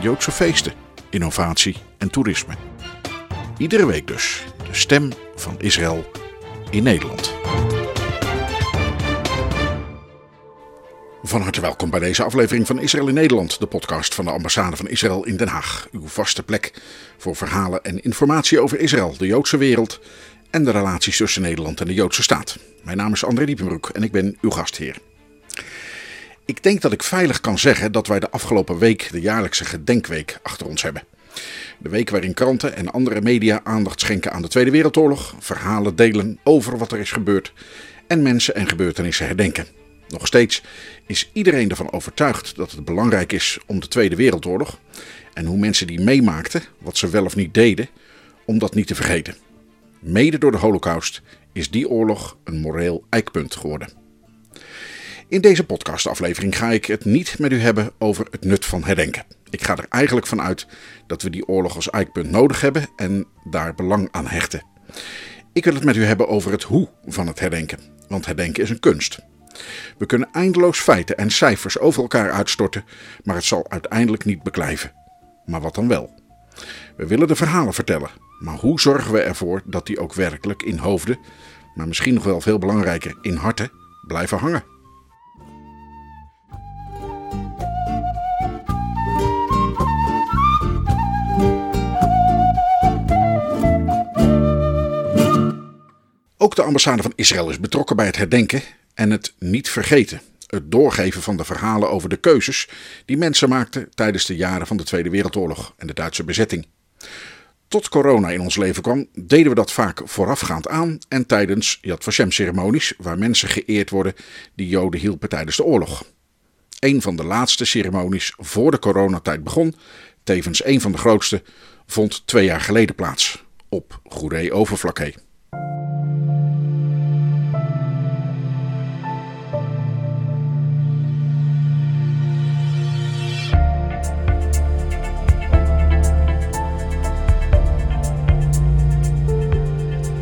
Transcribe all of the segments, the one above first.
Joodse feesten, innovatie en toerisme. Iedere week dus de stem van Israël in Nederland. Van harte welkom bij deze aflevering van Israël in Nederland, de podcast van de ambassade van Israël in Den Haag. Uw vaste plek voor verhalen en informatie over Israël, de Joodse wereld en de relaties tussen Nederland en de Joodse staat. Mijn naam is André Diepenbroek en ik ben uw gastheer. Ik denk dat ik veilig kan zeggen dat wij de afgelopen week de jaarlijkse gedenkweek achter ons hebben. De week waarin kranten en andere media aandacht schenken aan de Tweede Wereldoorlog, verhalen delen over wat er is gebeurd en mensen en gebeurtenissen herdenken. Nog steeds is iedereen ervan overtuigd dat het belangrijk is om de Tweede Wereldoorlog en hoe mensen die meemaakten, wat ze wel of niet deden, om dat niet te vergeten. Mede door de Holocaust is die oorlog een moreel eikpunt geworden. In deze podcastaflevering ga ik het niet met u hebben over het nut van herdenken. Ik ga er eigenlijk van uit dat we die oorlog als eikpunt nodig hebben en daar belang aan hechten. Ik wil het met u hebben over het hoe van het herdenken, want herdenken is een kunst. We kunnen eindeloos feiten en cijfers over elkaar uitstorten, maar het zal uiteindelijk niet beklijven. Maar wat dan wel? We willen de verhalen vertellen, maar hoe zorgen we ervoor dat die ook werkelijk in hoofden, maar misschien nog wel veel belangrijker in harten, blijven hangen? Ook de ambassade van Israël is betrokken bij het herdenken en het niet vergeten. Het doorgeven van de verhalen over de keuzes die mensen maakten tijdens de jaren van de Tweede Wereldoorlog en de Duitse bezetting. Tot corona in ons leven kwam, deden we dat vaak voorafgaand aan en tijdens Yad Vashem-ceremonies, waar mensen geëerd worden die Joden hielpen tijdens de oorlog. Een van de laatste ceremonies voor de coronatijd begon, tevens een van de grootste, vond twee jaar geleden plaats, op Goeree Overflakkee.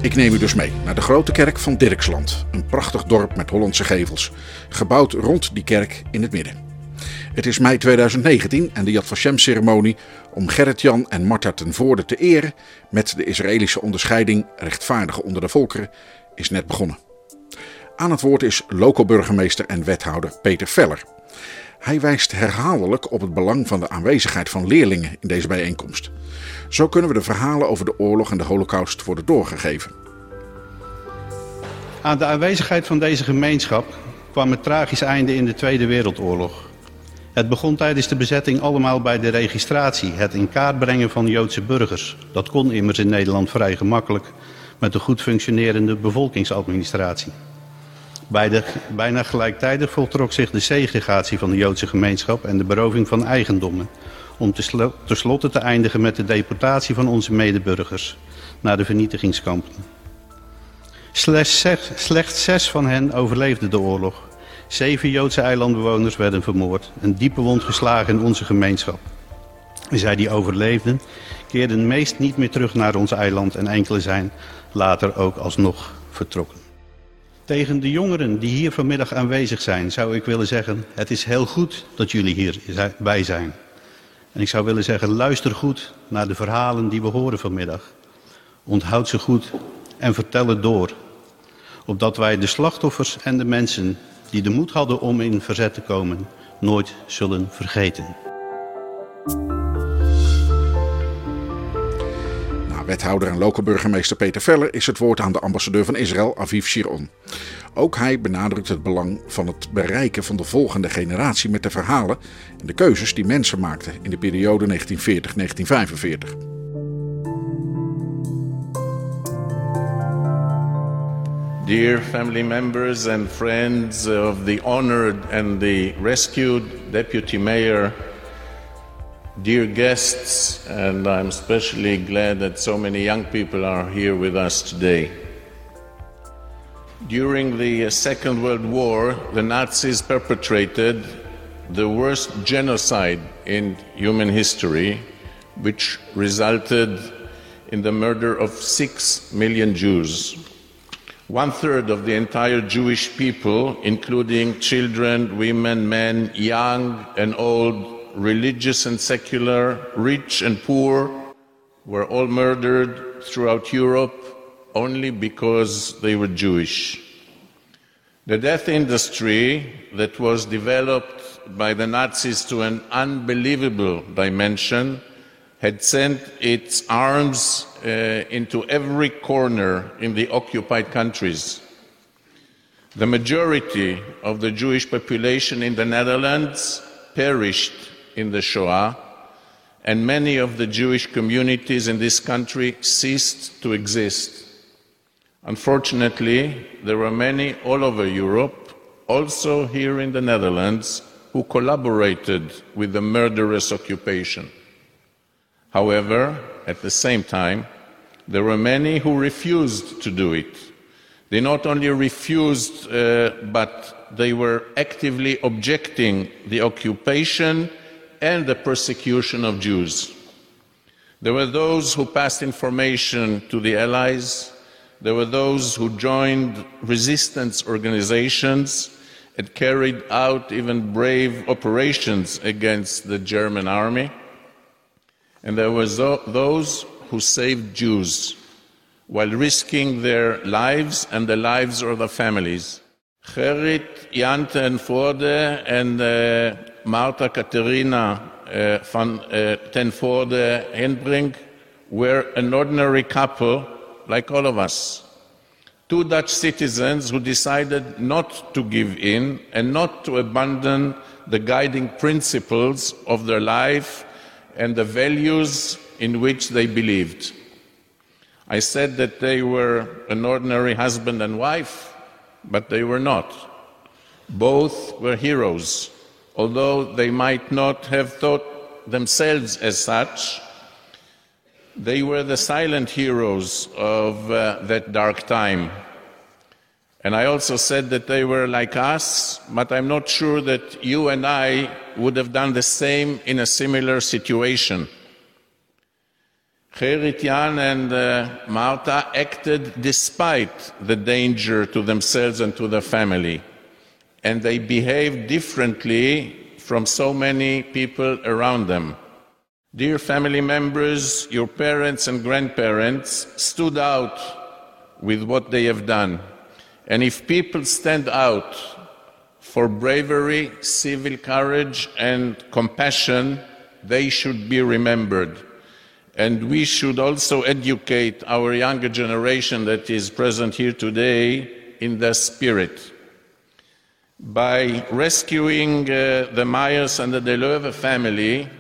Ik neem u dus mee naar de grote kerk van Dirksland, een prachtig dorp met Hollandse gevels, gebouwd rond die kerk in het midden. Het is mei 2019 en de Yad Vashem-ceremonie om Gerrit-Jan en Martha ten Voorde te eren met de Israëlische onderscheiding Rechtvaardige onder de volkeren is net begonnen. Aan het woord is loco-burgemeester en wethouder Peter Veller. Hij wijst herhaaldelijk op het belang van de aanwezigheid van leerlingen in deze bijeenkomst. Zo kunnen we de verhalen over de oorlog en de holocaust worden doorgegeven. Aan de aanwezigheid van deze gemeenschap kwam het tragisch einde in de Tweede Wereldoorlog. Het begon tijdens de bezetting allemaal bij de registratie, het in kaart brengen van Joodse burgers. Dat kon immers in Nederland vrij gemakkelijk met een goed functionerende bevolkingsadministratie. Bij de, bijna gelijktijdig voltrok zich de segregatie van de Joodse gemeenschap en de beroving van eigendommen. Om tenslotte te eindigen met de deportatie van onze medeburgers naar de vernietigingskampen. Slechts zes, van hen overleefden de oorlog. Zeven Joodse eilandbewoners werden vermoord, een diepe wond geslagen in onze gemeenschap. Zij die overleefden, keerden meest niet meer terug naar ons eiland en enkele zijn later ook alsnog vertrokken. Tegen de jongeren die hier vanmiddag aanwezig zijn, zou ik willen zeggen: Het is heel goed dat jullie hierbij zijn. En ik zou willen zeggen: luister goed naar de verhalen die we horen vanmiddag. Onthoud ze goed en vertel het door. Opdat wij de slachtoffers en de mensen die de moed hadden om in verzet te komen, nooit zullen vergeten. Wethouder en lokale burgemeester Peter Veller is het woord aan de ambassadeur van Israël, Aviv Shiron. Ook hij benadrukt het belang van het bereiken van de volgende generatie met de verhalen en de keuzes die mensen maakten in de periode 1940-1945. Dear family members and friends of the honored and the rescued Deputy Mayor dear guests, and I'm especially glad that so many young people are here with us today. During the Second World War, the Nazis perpetrated the worst genocide in human history, which resulted in the murder of six million Jews. One third of the entire Jewish people, including children, women, men, young and old, religious and secular, rich and poor, were all murdered throughout Europe only because they were Jewish. The death industry that was developed by the Nazis to an unbelievable dimension had sent its arms uh, into every corner in the occupied countries. The majority of the Jewish population in the Netherlands perished in the Shoah, and many of the Jewish communities in this country ceased to exist. Unfortunately, there were many all over Europe, also here in the Netherlands, who collaborated with the murderous occupation. However, at the same time, there were many who refused to do it. They not only refused, uh, but they were actively objecting the occupation and the persecution of Jews. There were those who passed information to the Allies. There were those who joined resistance organizations and carried out even brave operations against the German army. And there were those who saved Jews while risking their lives and the lives of their families. Gerrit, Jante and Forde and uh, Martha Katerina uh, van uh, ten Voorde Henbrink were an ordinary couple like all of us. Two Dutch citizens who decided not to give in and not to abandon the guiding principles of their life and the values in which they believed. I said that they were an ordinary husband and wife, but they were not. Both were heroes, although they might not have thought themselves as such. They were the silent heroes of uh, that dark time. And I also said that they were like us, but I'm not sure that you and I would have done the same in a similar situation. Gerrit Jan and uh, Marta acted despite the danger to themselves and to their family. And they behaved differently from so many people around them. Dear family members, your parents and grandparents stood out with what they have done. And if people stand out for bravery, civil courage, and compassion, they should be remembered. And we should also educate our younger generation that is present here today in the spirit. By rescuing uh, the Myers and the Deleuve family,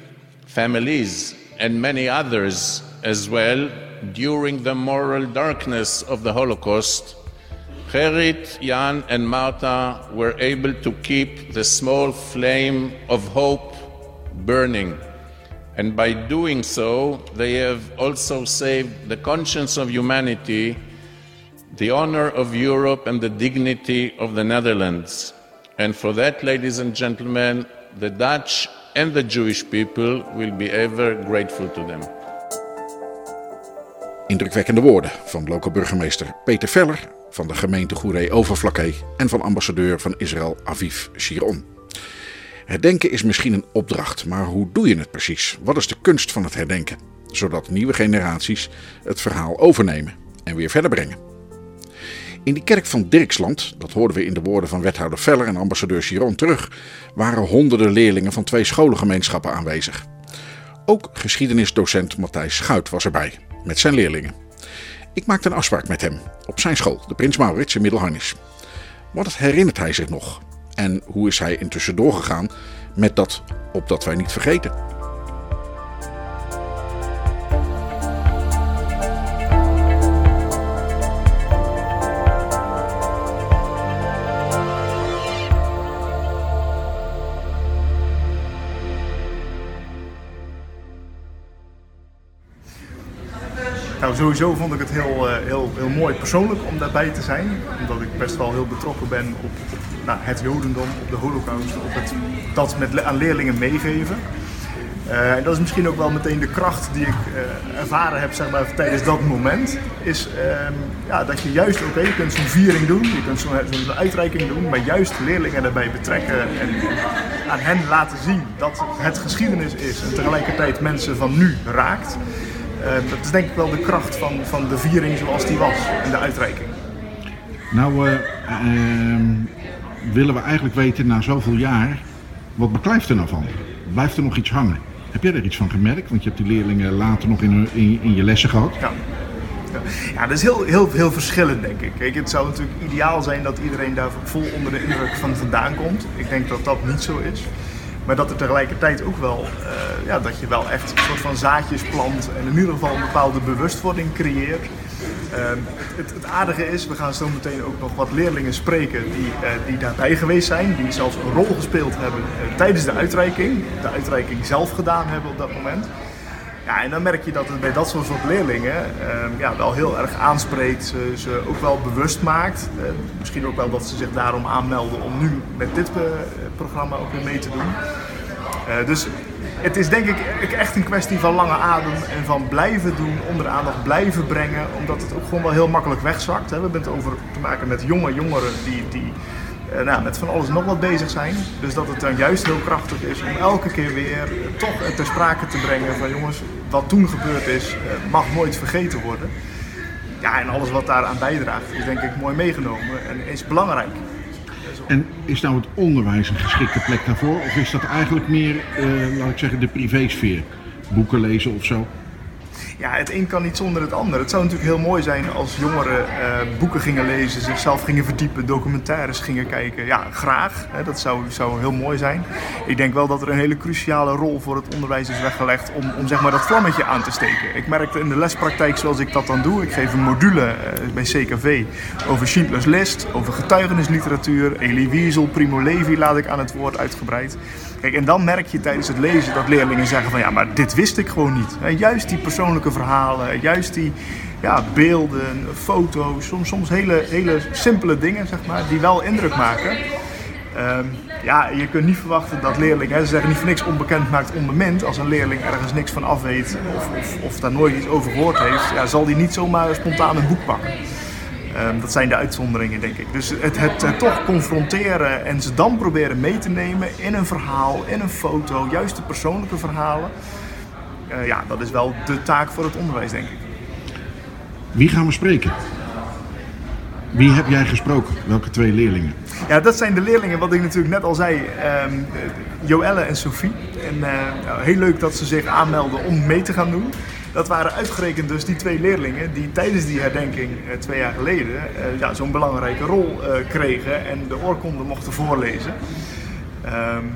families, and many others as well during the moral darkness of the Holocaust, Gerrit, Jan, and Marta were able to keep the small flame of hope burning. And by doing so, they have also saved the conscience of humanity, the honor of Europe, and the dignity of the Netherlands. And for that, ladies and gentlemen, the Dutch and the Jewish people will be ever grateful to them. Indrukwekkende woorden van lokale burgemeester Peter Veller van de gemeente Goeree Overflakkee en van ambassadeur van Israël Aviv Shiron. Herdenken is misschien een opdracht, maar hoe doe je het precies? Wat is de kunst van het herdenken? Zodat nieuwe generaties het verhaal overnemen en weer verder brengen. In die kerk van Dirksland, dat hoorden we in de woorden van wethouder Veller en ambassadeur Chiron terug, waren honderden leerlingen van twee scholengemeenschappen aanwezig. Ook geschiedenisdocent Matthijs Schuit was erbij, met zijn leerlingen. Ik maakte een afspraak met hem op zijn school, de Prins Maurits in Middelharnis. Wat herinnert hij zich nog? En hoe is hij intussen doorgegaan met dat opdat wij niet vergeten? Nou, sowieso vond ik het heel, uh, heel, heel mooi persoonlijk om daarbij te zijn. Omdat ik best wel heel betrokken ben op, nou, het Jodendom, op de Holocaust, op het, dat met, aan leerlingen meegeven. Uh, en dat is misschien ook wel meteen de kracht die ik uh, ervaren heb zeg maar, tijdens dat moment. Is uh, ja, dat je juist, oké, je kunt zo'n viering doen, je kunt zo'n zo uitreiking doen, maar juist leerlingen daarbij betrekken en aan hen laten zien dat het geschiedenis is en tegelijkertijd mensen van nu raakt. Ehm, dat is denk ik wel de kracht van, van de viering zoals die was en de uitreiking. Nou, ehm, willen we eigenlijk weten na zoveel jaar, wat beklijft er nou van? Blijft er nog iets hangen? Heb jij er iets van gemerkt? Want je hebt die leerlingen later nog in, in, in je lessen gehad. Ja. Ja, dat is heel, heel, heel verschillend, denk ik. Kijk, het zou natuurlijk ideaal zijn dat iedereen daar vol onder de indruk van vandaan komt. Ik denk dat dat niet zo is. Maar dat er tegelijkertijd ook wel, uh, ja, dat je wel echt een soort van zaadjes plant en in ieder geval een bepaalde bewustwording creëert. Uh, het, het, aardige is, we gaan zo meteen ook nog wat leerlingen spreken die, uh, die daarbij geweest zijn, die zelfs een rol gespeeld hebben tijdens de uitreiking, de uitreiking zelf gedaan hebben op dat moment. Ja, en dan merk je dat het bij dat soort leerlingen uh, ja, wel heel erg aanspreekt, ze, ook wel bewust maakt. Uh, misschien ook wel dat ze zich daarom aanmelden om nu met dit uh, programma ook weer mee te doen. dus het is denk ik echt een kwestie van lange adem en van blijven doen, onder de aandacht blijven brengen, omdat het ook gewoon wel heel makkelijk wegzakt. Hè. We hebben het over te maken met jonge jongeren die, die nou, met van alles nog wat bezig zijn. Dus dat het dan juist heel krachtig is om elke keer weer toch ter sprake te brengen van jongens, wat toen gebeurd is, uh, mag nooit vergeten worden. Ja, en alles wat daaraan bijdraagt is denk ik mooi meegenomen en is belangrijk. En is nou het onderwijs een geschikte plek daarvoor? Of is dat eigenlijk meer, uh, laat ik zeggen, de privésfeer? Boeken lezen of zo? Ja, het een kan niet zonder het ander. Het zou natuurlijk heel mooi zijn als jongeren uh, boeken gingen lezen, zichzelf gingen verdiepen, documentaires gingen kijken. Ja, graag. Hè, dat zou, zou heel mooi zijn. Ik denk wel dat er een hele cruciale rol voor het onderwijs is weggelegd om, om zeg maar dat vlammetje aan te steken. Ik merkte in de lespraktijk zoals ik dat dan doe. Ik geef een module uh, bij CKV over Schindler's List, over getuigenisliteratuur. Elie Wiesel, Primo Levi laat ik aan het woord uitgebreid. Kijk, en dan merk je tijdens het lezen dat leerlingen zeggen van ja, maar dit wist ik gewoon niet. En juist die persoonlijke verhalen, juist die ja, beelden, foto's, soms, soms hele, hele simpele dingen, zeg maar, die wel indruk maken. Um, ja, je kunt niet verwachten dat leerlingen, hè, ze zeggen niet voor niks onbekend maakt onbemind. Als een leerling ergens niks van af weet of, of, of daar nooit iets over gehoord heeft, ja, zal die niet zomaar spontaan een boek pakken. Um, dat zijn de uitzonderingen, denk ik. Dus het, het, het, toch confronteren en ze dan proberen mee te nemen in een verhaal, in een foto, juist de persoonlijke verhalen. Uh, ja, dat is wel de taak voor het onderwijs, denk ik. Wie gaan we spreken? Wie heb jij gesproken? Welke twee leerlingen? Ja, dat zijn de leerlingen, wat ik natuurlijk net al zei, um, Joelle en Sophie. En uh, nou, heel leuk dat ze zich aanmelden om mee te gaan doen. Dat waren uitgerekend dus die twee leerlingen die tijdens die herdenking uh, twee jaar geleden uh, ja, zo'n belangrijke rol uh, kregen en de oorkonde mochten voorlezen. Um,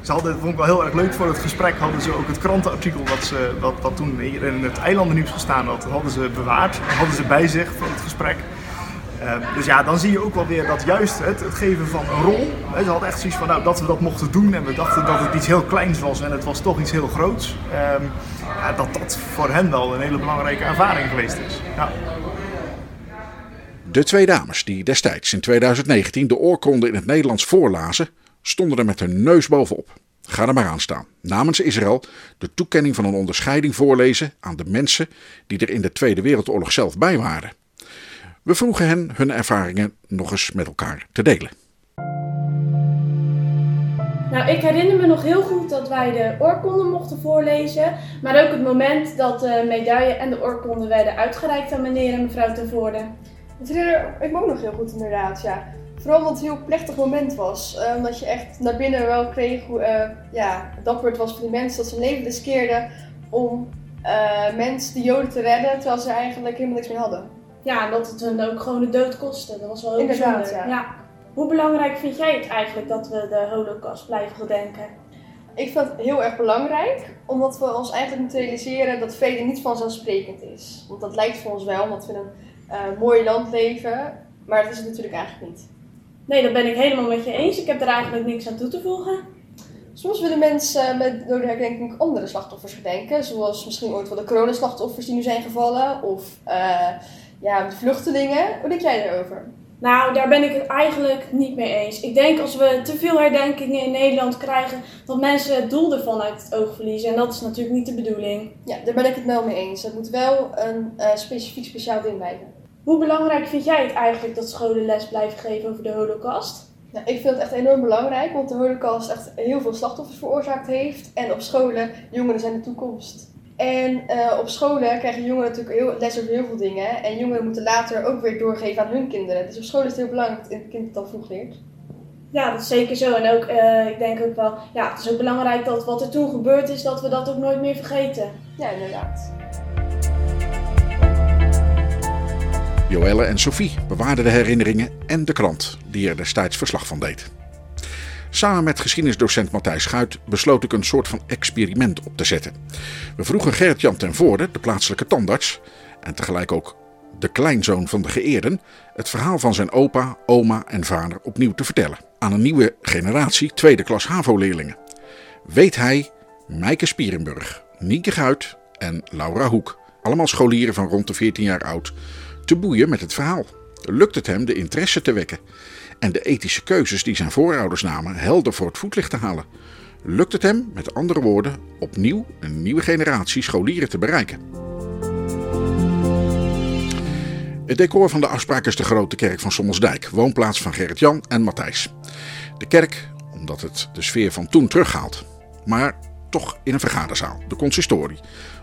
ze hadden, vond ik wel heel erg leuk voor het gesprek, hadden ze ook het krantenartikel wat, ze, wat, toen hier in het eilandennieuws gestaan had, hadden ze bewaard, hadden ze bij zich voor het gesprek. Uh, dus ja, dan zie je ook wel weer dat juist het, het geven van een rol. Ze hadden echt zoiets van nou, dat we dat mochten doen en we dachten dat het iets heel kleins was en het was toch iets heel groots. Uh, dat dat voor hen wel een hele belangrijke ervaring geweest is. Ja. De twee dames die destijds in 2019 de oorkonde in het Nederlands voorlazen, stonden er met hun neus bovenop. Ga er maar aan staan. Namens Israël de toekenning van een onderscheiding voorlezen aan de mensen die er in de Tweede Wereldoorlog zelf bij waren. We vroegen hen hun ervaringen nog eens met elkaar te delen. Nou, ik herinner me nog heel goed dat wij de oorkonde mochten voorlezen. Maar ook het moment dat de medaille en de oorkonde werden uitgereikt aan meneer en mevrouw ten Voorde. Dat herinner ik me ook nog heel goed inderdaad, ja. Vooral omdat het een heel plechtig moment was. Uh, omdat je echt naar binnen wel kreeg hoe uh, ja, dapper het was voor die mensen. Dat ze hun leven riskeerden om uh, mensen, de joden, te redden. Terwijl ze eigenlijk helemaal niks meer hadden. Ja, en dat het hun ook gewoon de dood kostte. Dat was wel heel Inderdaad, bijzonder. ja. Hoe belangrijk vind jij het eigenlijk dat we de holocaust blijven gedenken? Ik vind het heel erg belangrijk, omdat we ons eigenlijk moeten realiseren dat vrede niet vanzelfsprekend is. Want dat lijkt voor ons wel, omdat we in een uh, mooi land leven, maar dat is het natuurlijk eigenlijk niet. Nee, dat ben ik helemaal met je eens. Ik heb er eigenlijk niks aan toe te voegen. Soms willen mensen met, door de herdenking andere slachtoffers gedenken, zoals misschien ooit wel de coronaslachtoffers die nu zijn gevallen, of uh, ja, vluchtelingen. Hoe denk jij daarover? Nou, daar ben ik het eigenlijk niet mee eens. Ik denk als we te veel herdenkingen in Nederland krijgen, dat mensen het doel ervan uit het oog verliezen. En dat is natuurlijk niet de bedoeling. Ja, daar ben ik het wel mee eens. Het moet wel een uh, specifiek speciaal ding blijven. Hoe belangrijk vind jij het eigenlijk dat scholen les blijven geven over de holocaust? Nou, ik vind het echt enorm belangrijk, want de holocaust echt heel veel slachtoffers veroorzaakt heeft. En op scholen, jongeren zijn de toekomst. En uh, op scholen krijgen jongeren natuurlijk heel, les over heel veel dingen. En jongeren moeten later ook weer doorgeven aan hun kinderen. Dus op school is het heel belangrijk dat het kind het al vroeg leert. Ja, dat is zeker zo. En ook, uh, ik denk ook wel, ja, het is ook belangrijk dat wat er toen gebeurd is, dat we dat ook nooit meer vergeten. Ja, inderdaad. Joelle en Sophie bewaarden de herinneringen en de krant die er destijds verslag van deed. Samen met geschiedenisdocent Matthijs Schuit besloot ik een soort van experiment op te zetten. We vroegen Gerrit-Jan ten Voorde, de plaatselijke tandarts, en tegelijk ook de kleinzoon van de geëerden, het verhaal van zijn opa, oma en vader opnieuw te vertellen. Aan een nieuwe generatie tweede klas HAVO-leerlingen. Weet hij, Mijke Spierenburg, Nieke Guit en Laura Hoek, allemaal scholieren van rond de 14 jaar oud, te boeien met het verhaal. Lukt het hem de interesse te wekken en de ethische keuzes die zijn voorouders namen helder voor het voetlicht te halen? Lukt het hem, met andere woorden, opnieuw een nieuwe generatie scholieren te bereiken? Het decor van de afspraak is de grote kerk van Sommelsdijk, woonplaats van Gerrit-Jan en Matthijs. De kerk, omdat het de sfeer van toen terughaalt, maar toch in een vergaderzaal, de consistorie,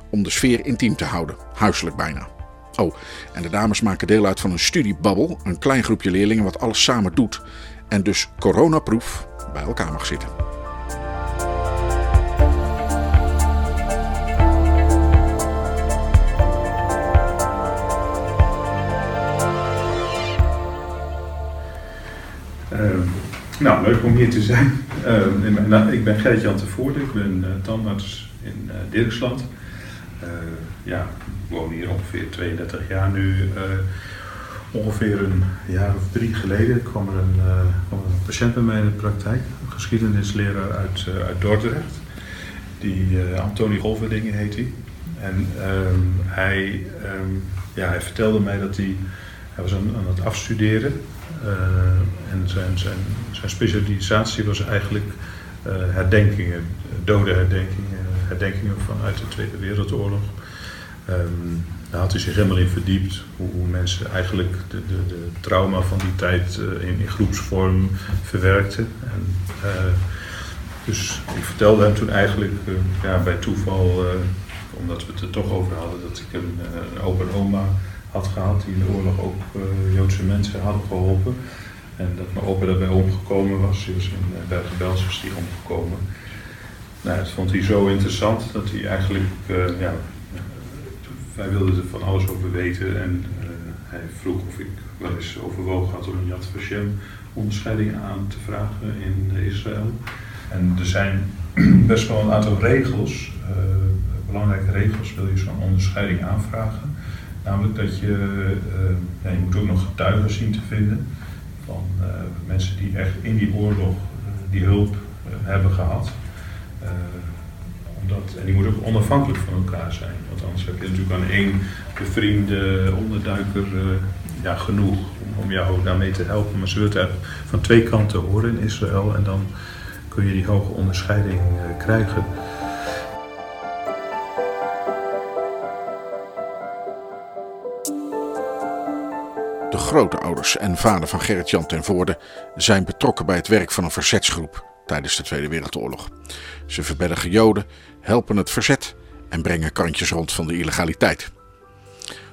om de sfeer intiem te houden, huiselijk bijna. Oh, en de dames maken deel uit van een studiebabbel, een klein groepje leerlingen wat alles samen doet en dus coronaproof bij elkaar mag zitten. Uh, nou, leuk om hier te zijn. Uh, nou, ik ben Gert-Jan Tevoorde, ik ben uh, tandarts in uh, Dirksland. ja, ik woon hier ongeveer 32 jaar nu. ongeveer een jaar of drie geleden kwam er een, er een patiënt bij mij in de praktijk, een geschiedenisleraar uit, uit Dordrecht. Die Antoni Golverdingen heet hij. En um, hij, um, ja, hij vertelde mij dat hij, hij was aan, het afstuderen uh, en zijn, zijn, zijn specialisatie was eigenlijk herdenkingen, dode herdenkingen, herdenkingen vanuit de Tweede Wereldoorlog. Um, daar had hij zich helemaal in verdiept, hoe, hoe mensen eigenlijk de, de, de, trauma van die tijd uh, in, in, groepsvorm verwerkten. En, dus ik vertelde hem toen eigenlijk ja, bij toeval, omdat we het er toch over hadden, dat ik een, een opa en oma had gehad, die in de oorlog ook Joodse mensen hadden geholpen. En dat mijn opa daarbij omgekomen was. Hij was in Bergen-Belsen die omgekomen. Nou, dat vond hij zo interessant dat hij eigenlijk, ja, wij wilden er van alles over weten. En hij vroeg of ik wel eens overwogen had om een Yad Vashem onderscheiding aan te vragen in Israël. En er zijn best wel een aantal regels, belangrijke regels, wil je zo'n onderscheiding aanvragen. Namelijk dat je, ja, je moet ook nog getuigen zien te vinden van mensen die echt in die oorlog die hulp hebben gehad. En die moeten ook onafhankelijk van elkaar zijn. Want anders heb je natuurlijk aan één bevriende onderduiker ja, genoeg om, om jou daarmee te helpen. Maar ze het van twee kanten horen in Israël en dan kun je die hoge onderscheiding krijgen. De grootouders en vader van Gerrit-Jan ten Voorde zijn betrokken bij het werk van een verzetsgroep tijdens de Tweede Wereldoorlog. Ze verbergen Joden, helpen het verzet en brengen kantjes rond van de illegaliteit.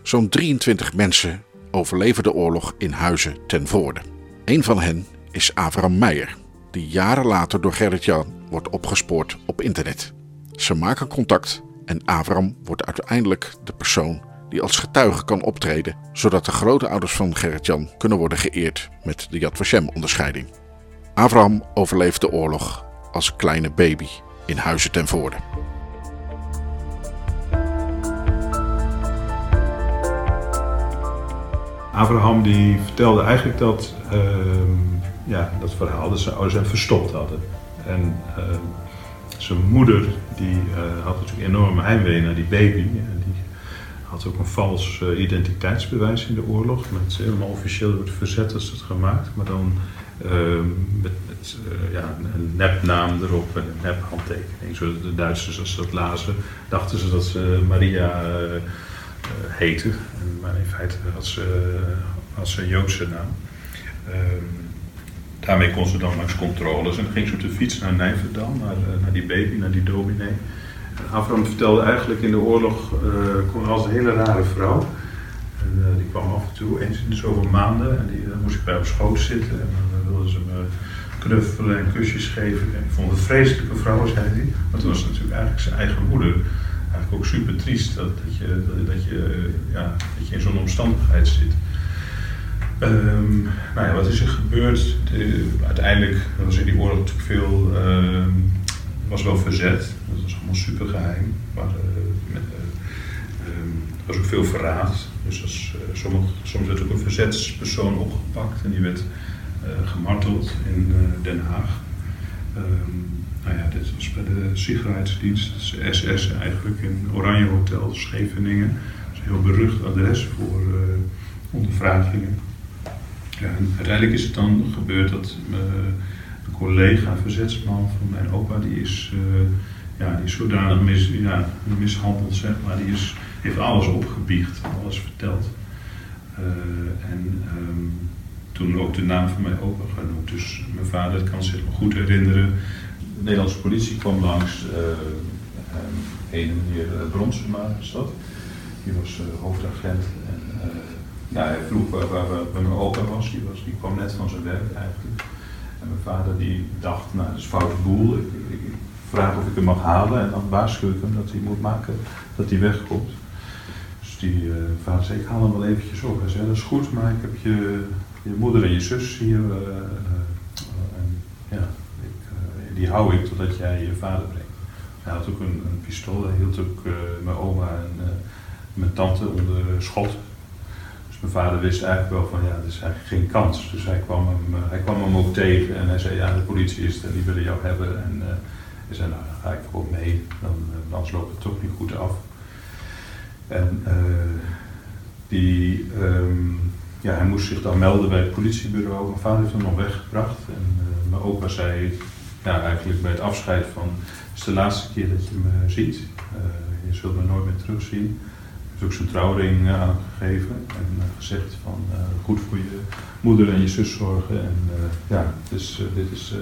Zo'n 23 mensen overleven de oorlog in huizen ten Voorde. Een van hen is Avram Meijer, die jaren later door Gerrit-Jan wordt opgespoord op internet. Ze maken contact en Avram wordt uiteindelijk de persoon die als getuige kan optreden, zodat de grootouders van Gerrit-Jan kunnen worden geëerd met de Yad Vashem-onderscheiding. Abraham overleeft de oorlog als kleine baby in Huizen ten Voorde. Abraham die vertelde eigenlijk dat, uh, ja, dat verhaal dat zijn ouders hem verstopt hadden. En uh, zijn moeder die uh, had natuurlijk enorme heimwee naar die baby. En die had ook een vals uh, identiteitsbewijs in de oorlog. Met helemaal officieel het verzet is het gemaakt. Maar dan met, met ja, een nepnaam erop en een nephandtekening. Zodat de Duitsers, als ze dat lazen, dachten ze dat ze Maria heette. Maar in feite had ze, had ze een Joodse naam. Ehm, daarmee kon ze dan langs controles. En dan ging ze op de fiets naar Nijverdal, naar, eh, naar die baby, naar die dominee. Avram vertelde eigenlijk in de oorlog, uh, kon als een hele rare vrouw. En, die kwam af en toe, eens in de zoveel maanden. En die, dan moest ik bij op schoot zitten. Wilden ze me knuffelen en kusjes geven. En ik vond het vreselijke vrouw, zei hij. Maar toen was het natuurlijk eigenlijk zijn eigen moeder. Eigenlijk ook super triest dat, dat, je, dat, je, ja, dat je in zo'n omstandigheid zit. Um, nou ja, wat is er gebeurd? De, uiteindelijk was in die oorlog natuurlijk veel, uh, was wel verzet. Dat was allemaal super geheim. Maar um, er was ook veel verraad. Dus als, soms werd ook een verzetspersoon opgepakt en die werd gemarteld in Den Haag. Um, nou ja, dit was bij de Sicherheidsdienst, SS eigenlijk, in Oranje Hotel Scheveningen. Dat is een heel berucht adres voor ondervragingen. Ja, en uiteindelijk is het dan gebeurd dat een collega, verzetsman van mijn opa, die is, ja, die zodanig mis, ja, mishandeld, zeg maar. Die is, heeft alles opgebiecht, alles verteld. En um, toen ook de naam van mijn opa genoemd. Dus mijn vader kan zich nog goed herinneren. De Nederlandse politie kwam langs. een meneer Bronsema is dat. Die was hoofdagent. En, ja, hij vroeg waar, waar, mijn opa was. Die, was. die kwam net van zijn werk eigenlijk. En mijn vader die dacht, nou dat is foute boel. Ik, vraag of ik hem mag halen en dan waarschuw ik hem dat hij moet maken dat hij wegkomt. Dus die uh, vader zei, ik haal hem wel eventjes op. Hij zei, dat is goed, maar ik heb je, je moeder en je zus hier. Uh, en, ja, ik, die hou ik totdat jij je vader brengt. Hij had ook een, een pistool, hij hield ook mijn oma en mijn tante onder schot mijn vader wist eigenlijk wel van ja, er is eigenlijk geen kans. Dus hij kwam hem, hij kwam hem ook tegen en hij zei ja, de politie is er, die willen jou hebben. En hij zei nou, dan ga ik gewoon mee, dan, anders loopt het toch niet goed af. En die, um, ja, hij moest zich dan melden bij het politiebureau. Mijn vader heeft hem nog weggebracht. En mijn opa zei ja, eigenlijk bij het afscheid van, het is de laatste keer dat je me ziet. je zult me nooit meer terugzien heeft ook zijn trouwring aangegeven en gezegd van goed voor je moeder en je zus zorgen. En ja, dus, dit is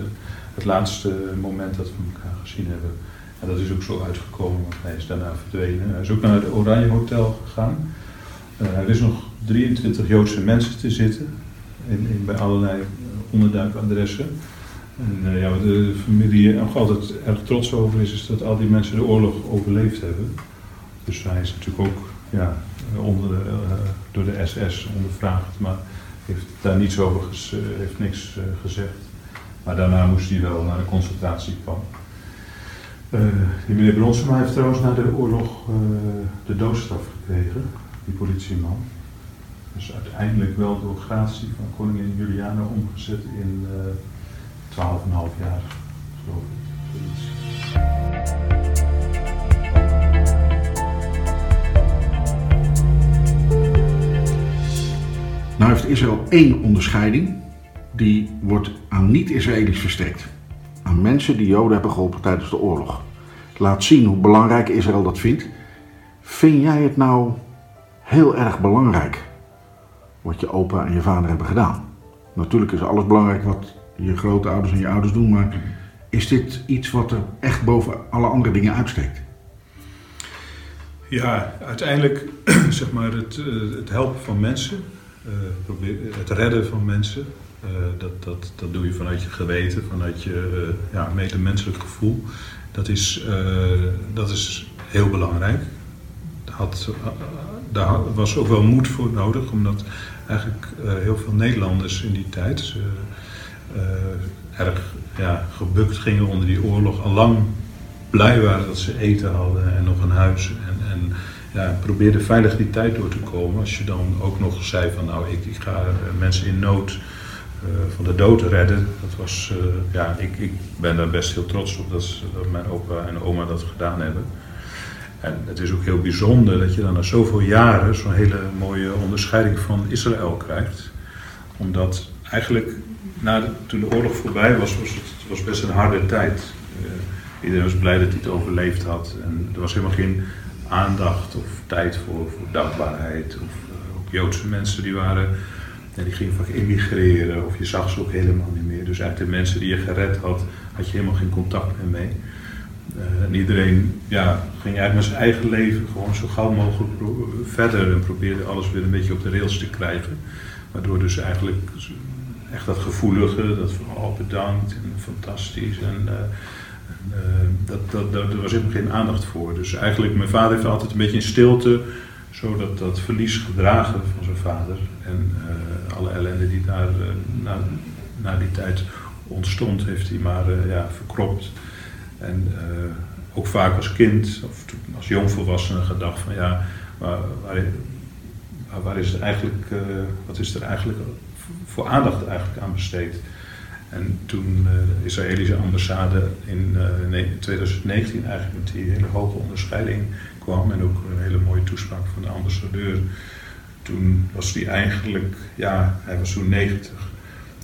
het laatste moment dat we elkaar gezien hebben. En dat is ook zo uitgekomen, want hij is daarna verdwenen. Hij is ook naar het Oranje Hotel gegaan. er is nog 23 Joodse mensen te zitten in, in bij allerlei onderduikadressen. En ja, wat de familie nog altijd erg trots over is, is dat al die mensen de oorlog overleefd hebben. Dus hij is natuurlijk ook ja, onder de, uh, door de SS ondervraagd, maar heeft daar niets over heeft niks gezegd. Maar daarna moest hij wel naar de consultatiekamp. die meneer Bronsema heeft trouwens na de oorlog de doodstraf gekregen, die politieman. Dus uiteindelijk wel door gratie van koningin Juliana omgezet in 12,5 jaar, geloof ik. Nou heeft Israël één onderscheiding, die wordt aan niet-Israëli's verstrekt. Aan mensen die Joden hebben geholpen tijdens de oorlog. Laat zien hoe belangrijk Israël dat vindt. Vind jij het nou heel erg belangrijk wat je opa en je vader hebben gedaan? Natuurlijk is alles belangrijk wat je grootouders en je ouders doen, maar is dit iets wat er echt boven alle andere dingen uitsteekt? Ja, uiteindelijk zeg maar het, eh, het helpen van mensen, uh, het redden van mensen, uh, dat, dat, dat doe je vanuit je geweten, vanuit je ja, medemenselijk gevoel. Dat is, dat is heel belangrijk. Had, daar was ook wel moed voor nodig, omdat eigenlijk heel veel Nederlanders in die tijd erg ja, gebukt gingen onder die oorlog. Al lang blij waren dat ze eten hadden en nog een huis. En, en ja, probeerde veilig die tijd door te komen. Als je dan ook nog zei van nou, ik, ik ga mensen in nood van de dood redden. Dat was, ja, ik, ik ben daar best heel trots op dat mijn opa en oma dat gedaan hebben. En het is ook heel bijzonder dat je dan na zoveel jaren zo'n hele mooie onderscheiding van Israël krijgt. Omdat eigenlijk na toen de oorlog voorbij was, was het was best een harde tijd. Uh, iedereen was blij dat hij het overleefd had. En er was helemaal geen aandacht of tijd voor, voor dankbaarheid. Of uh, ook Joodse mensen die waren, ja, die gingen vaak immigreren. Of je zag ze ook helemaal niet meer. Dus eigenlijk de mensen die je gered had, had je helemaal geen contact meer mee. Uh, en iedereen ja, ging eigenlijk met zijn eigen leven gewoon zo gauw mogelijk verder en probeerde alles weer een beetje op de rails te krijgen. Waardoor dus eigenlijk echt dat gevoelige, dat van oh bedankt en fantastisch. En, uh, uh, dat, dat, dat, daar was helemaal geen aandacht voor. Dus eigenlijk, mijn vader heeft altijd een beetje in stilte zo dat, verlies gedragen van zijn vader. En alle ellende die daar na, na die tijd ontstond, heeft hij maar ja, verkropt. En ook vaak als kind, of als jongvolwassene, gedacht van ja, waar, waar, is eigenlijk, wat is er eigenlijk voor aandacht eigenlijk aan besteed. En toen uh, de Israëlische ambassade in, uh, in 2019 eigenlijk met die hele hoge onderscheiding kwam en ook een hele mooie toespraak van de ambassadeur, toen was hij eigenlijk, ja, hij was toen 90.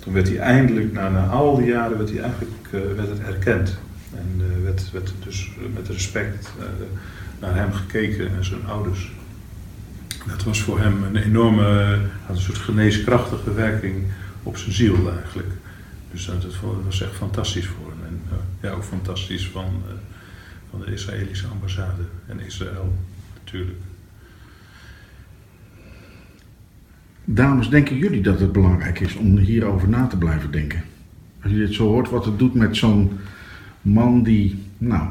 Toen werd hij eindelijk, na, na al die jaren, werd hij eigenlijk werd het erkend. En werd, werd dus met respect naar hem gekeken en zijn ouders dat was voor hem een enorme, had een soort geneeskrachtige werking op zijn ziel eigenlijk. Dus dat, was echt fantastisch voor hem. En uh, ja, ook fantastisch van, uh, van de Israëlische ambassade en Israël natuurlijk. Dames, denken jullie dat het belangrijk is om hierover na te blijven denken? Als je dit zo hoort, wat het doet met zo'n man die, nou,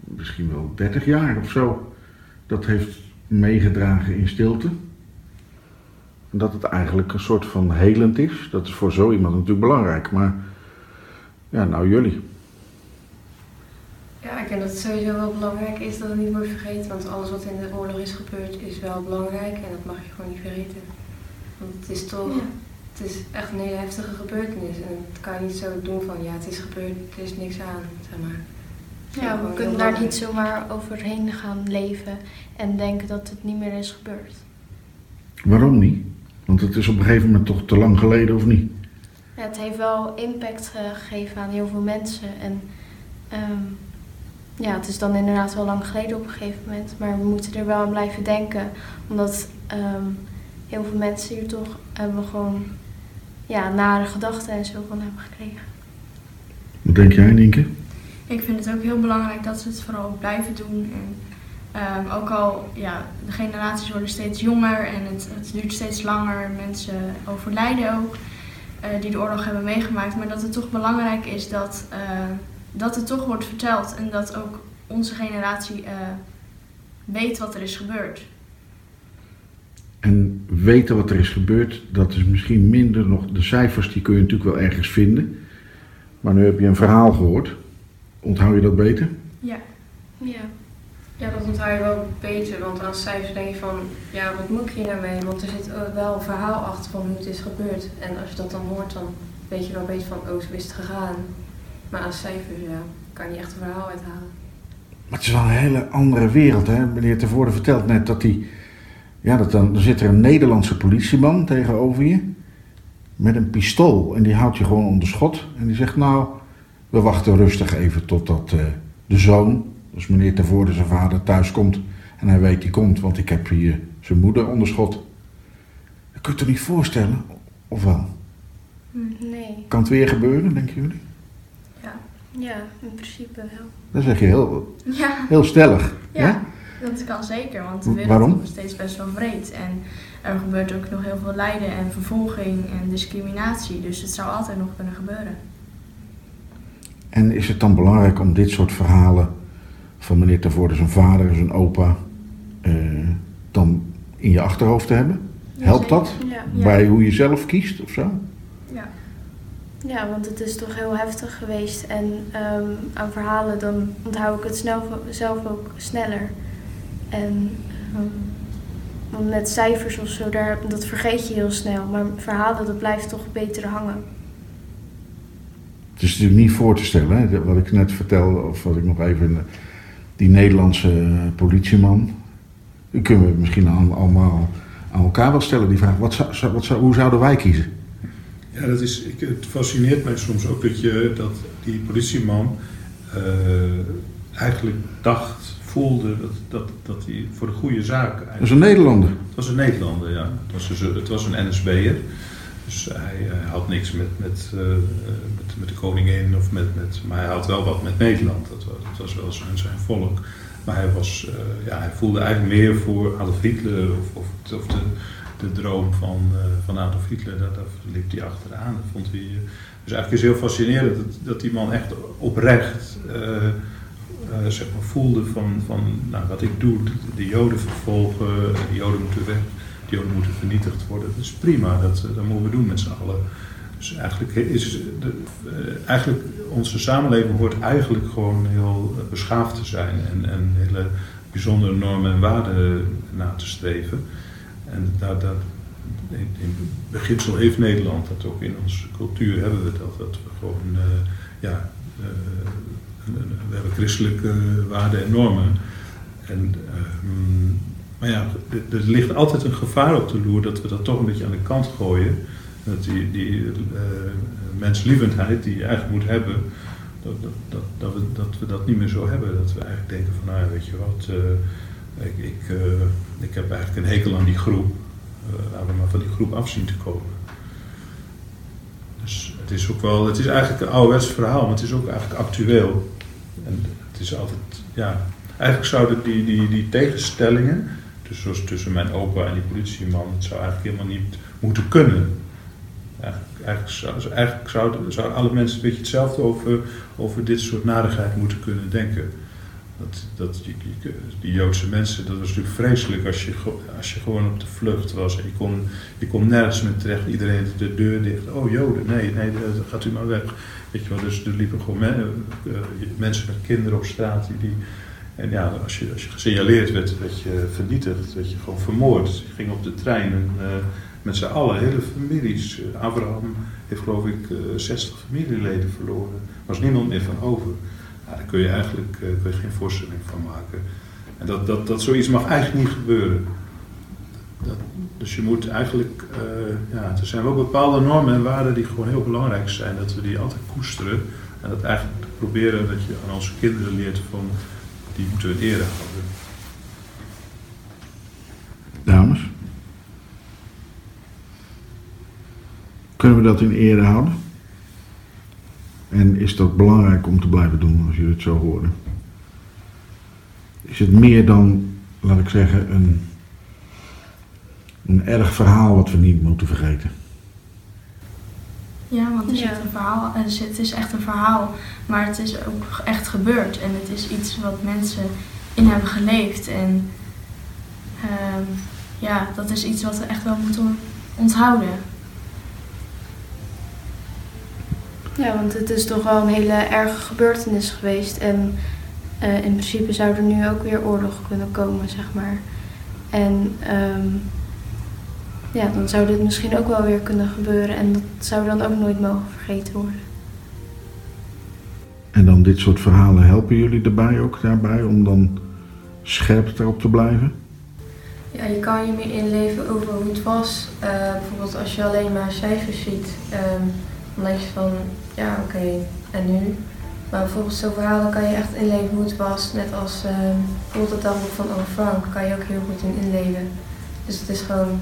misschien wel 30 jaar of zo, dat heeft meegedragen in stilte. Dat het eigenlijk een soort van helend is. Dat is voor zo iemand natuurlijk belangrijk. Maar ja, nou jullie. Ja, ik denk dat het sowieso wel belangrijk is dat het niet wordt vergeten. Want alles wat in de oorlog is gebeurd is wel belangrijk en dat mag je gewoon niet vergeten. Want het is toch, het is echt een hele heftige gebeurtenis. En het kan je niet zo doen van ja, het is gebeurd, er is niks aan, zeg maar. Ja, we kunnen daar niet zomaar overheen gaan leven en denken dat het niet meer is gebeurd. Waarom niet? Want het is op een gegeven moment toch te lang geleden, of niet? Ja, het heeft wel impact gegeven aan heel veel mensen. En um, ja, het is dan inderdaad wel lang geleden op een gegeven moment. Maar we moeten er wel aan blijven denken. Omdat um, heel veel mensen hier toch hebben gewoon ja, nare gedachten en zo van hebben gekregen. Wat denk jij, Nienke? Ik vind het ook heel belangrijk dat ze het vooral blijven doen. En, um, ook al, ja, de generaties worden steeds jonger en het, het duurt steeds langer. Mensen overlijden ook uh, die de oorlog hebben meegemaakt. Maar dat het toch belangrijk is dat, uh, dat het toch wordt verteld. En dat ook onze generatie uh, weet wat er is gebeurd. En weten wat er is gebeurd, dat is misschien minder nog. De cijfers die kun je natuurlijk wel ergens vinden. Maar nu heb je een verhaal gehoord. Onthoud je dat beter? Ja. Ja. Ja, dat onthoud je wel beter, want als cijfers denk je van, ja, wat moet ik hier nou mee? Want er zit wel een verhaal achter van hoe het is gebeurd. En als je dat dan hoort, dan weet je wel beter van, oh, zo is het gegaan. Maar als cijfers, ja, kan je echt een verhaal uithalen. Maar het is wel een hele andere wereld, hè? Meneer Tevoorde vertelt net dat hij, ja, dat dan, dan zit er een Nederlandse politieman tegenover je met een pistool en die houdt je gewoon onder schot. En die zegt, nou, we wachten rustig even totdat uh, de zoon, dus meneer Tevoorde zijn vader, thuis komt. En hij weet die komt, want ik heb hier zijn moeder onder schot. Dat kun je toch niet voorstellen? Of wel? Nee. Kan het weer gebeuren, denken jullie? Ja, ja in principe wel. Dat zeg je heel, ja. heel stellig. Ja, dat kan zeker, want de wereld Waarom? is steeds best wel breed. En er gebeurt ook nog heel veel lijden en vervolging en discriminatie. Dus het zou altijd nog kunnen gebeuren. En is het dan belangrijk om dit soort verhalen van meneer Tevoorde, zijn vader, zijn opa, uh, dan in je achterhoofd te hebben? Helpt dat Ja. bij hoe je zelf kiest of zo? Ja. Ja, want het is toch heel heftig geweest. En um, aan verhalen dan onthoud ik het snel, zelf ook sneller. En um, Want met cijfers of zo, daar, dat vergeet je heel snel. Maar verhalen, dat blijft toch beter hangen. Het is natuurlijk niet voor te stellen, hè? wat ik net vertelde, of wat ik nog even. Die Nederlandse politieman. Die kunnen we misschien allemaal aan elkaar wel stellen, die vraag. Wat zou, wat zou, hoe zouden wij kiezen? Ja, dat is, ik, het fascineert mij soms ook dat, je, dat die politieman uh, eigenlijk dacht, voelde dat, dat, dat hij voor de goede zaak. Dat was een Nederlander. Het was een Nederlander, ja. Het was, dus, het was een NSB'er. Dus hij, hij, had niks met, met, uh, met, met, de koningin, of met, met, maar hij had wel wat met Nederland. Dat was, dat was wel zijn, zijn volk. Maar hij, was, uh, ja, hij voelde eigenlijk meer voor Adolf Hitler of, of, of de, de droom van, uh, van Adolf Hitler. Daar, daar liep hij achteraan. Dat vond hij, dus eigenlijk is het heel fascinerend dat, dat die man echt oprecht zeg maar voelde van, van nou, wat ik doe, de Joden vervolgen, de Joden moeten weg Joden moeten vernietigd worden. Dat is prima, dat, dat moeten we doen met z'n allen. Dus eigenlijk is de, uh, eigenlijk onze samenleving hoort eigenlijk gewoon heel beschaafd te zijn en, en hele bijzondere normen en waarden na te streven. En daar, daar, in, in beginsel heeft Nederland dat ook in onze cultuur hebben we dat, dat we gewoon, uh, ja, uh, we hebben christelijke waarden en normen. En ehm, maar ja, er ligt altijd een gevaar op de loer dat we dat toch een beetje aan de kant gooien. Dat die, die uh, menslievendheid die je eigenlijk moet hebben, dat, dat, dat, dat, we, dat niet meer zo hebben. Dat we eigenlijk denken van, nou weet je wat, ik, ik, ik heb eigenlijk een hekel aan die groep. laten we maar van die groep af zien te komen. Het is ook wel, het is eigenlijk een ouderwets verhaal, maar het is ook eigenlijk actueel. En het is altijd, ja, eigenlijk zouden die, die, die tegenstellingen dus zoals tussen mijn opa en die politieman, zou eigenlijk helemaal niet moeten kunnen. Eigenlijk, eigenlijk, zou, eigenlijk zouden, zouden alle mensen een beetje hetzelfde over, over dit soort narigheid moeten kunnen denken. Dat, dat die, Joodse mensen, dat was natuurlijk vreselijk als je, als je gewoon op de vlucht was. Je kon, je kon nergens meer terecht, iedereen de deur dicht. Oh Joden, nee, nee, dan gaat u maar weg. Weet je wel, dus er liepen gewoon men, uh, mensen met kinderen op straat die, en ja, als je, als je gesignaleerd werd, werd je vernietigd, werd je gewoon vermoord. Je ging op de trein en, met z'n allen, hele families. Abraham heeft geloof ik uh, eh, 60 familieleden verloren. Er was niemand meer van over. Daar kun je eigenlijk kun je geen voorstelling van maken. En dat, dat, dat zoiets mag eigenlijk niet gebeuren. Dat, dus je moet eigenlijk, ja, er zijn wel bepaalde normen en waarden die gewoon heel belangrijk zijn, dat we die altijd koesteren. En dat eigenlijk proberen dat je aan onze kinderen leert van die moeten we eerder houden. Dames? Kunnen we dat in ere houden? En is dat belangrijk om te blijven doen als jullie het zo horen? Is het meer dan, laat ik zeggen, een, een erg verhaal wat we niet moeten vergeten? Ja, want er zit een verhaal, het is echt een verhaal, maar het is ook echt gebeurd en het is iets wat mensen in hebben geleefd. En uh, ja, dat is iets wat we echt wel moeten onthouden. Ja, want het is toch wel een hele erge gebeurtenis geweest en uh, in principe zou er nu ook weer oorlog kunnen komen, zeg maar. En um, ja, dan zou dit misschien ook wel weer kunnen gebeuren en dat zou dan ook nooit mogen vergeten worden. En dan dit soort verhalen helpen jullie erbij ook daarbij om dan scherp erop te blijven? Ja, je kan je meer inleven over hoe het was. Uh, bijvoorbeeld als je alleen maar cijfers ziet, um, denk je van ja oké, en nu? Maar bijvoorbeeld zo'n verhalen kan je echt inleven hoe het was. Net als uh, bijvoorbeeld het dagboek van Anne Frank kan je ook heel goed in inleven. Dus het is gewoon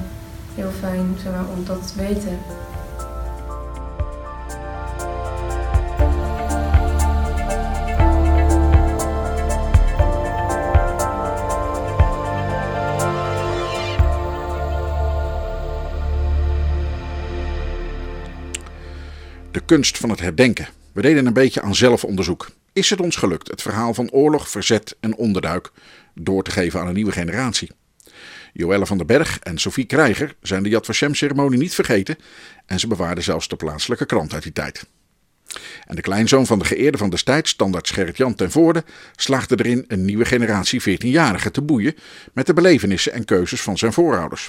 heel fijn om dat te weten. Kunst van het herdenken. We deden een beetje aan zelfonderzoek. Is het ons gelukt het verhaal van oorlog, verzet en onderduik door te geven aan een nieuwe generatie? Joelle van den Berg en Sophie Krijger zijn de Yad Vashem-ceremonie niet vergeten en ze bewaarden zelfs de plaatselijke krant uit die tijd. En de kleinzoon van de geëerde van destijds, standaard Gerrit-Jan ten Voorde, slaagde erin een nieuwe generatie 14-jarigen te boeien met de belevenissen en keuzes van zijn voorouders.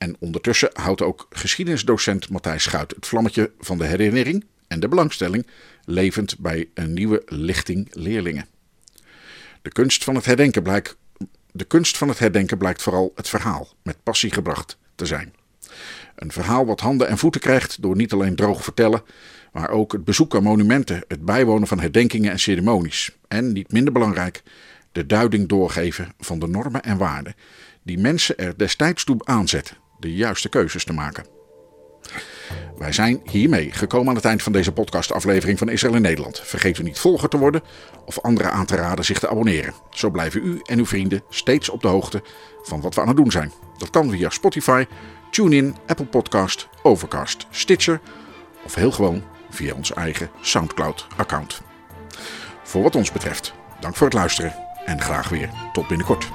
En ondertussen houdt ook geschiedenisdocent Matthijs Schuit het vlammetje van de herinnering en de belangstelling levend bij een nieuwe lichting leerlingen. De kunst van het herdenken blijkt, de kunst van het herdenken blijkt vooral het verhaal met passie gebracht te zijn. Een verhaal wat handen en voeten krijgt door niet alleen droog vertellen, maar ook het bezoek aan monumenten, het bijwonen van herdenkingen en ceremonies. En, niet minder belangrijk, de duiding doorgeven van de normen en waarden die mensen er destijds toe aanzetten de juiste keuzes te maken. Wij zijn hiermee gekomen aan het eind van deze podcastaflevering van Israël in Nederland. Vergeet u niet volger te worden of anderen aan te raden zich te abonneren. Zo blijven u en uw vrienden steeds op de hoogte van wat we aan het doen zijn. Dat kan via Spotify, TuneIn, Apple Podcast, Overcast, Stitcher of heel gewoon via ons eigen SoundCloud-account. Voor wat ons betreft, dank voor het luisteren en graag weer tot binnenkort.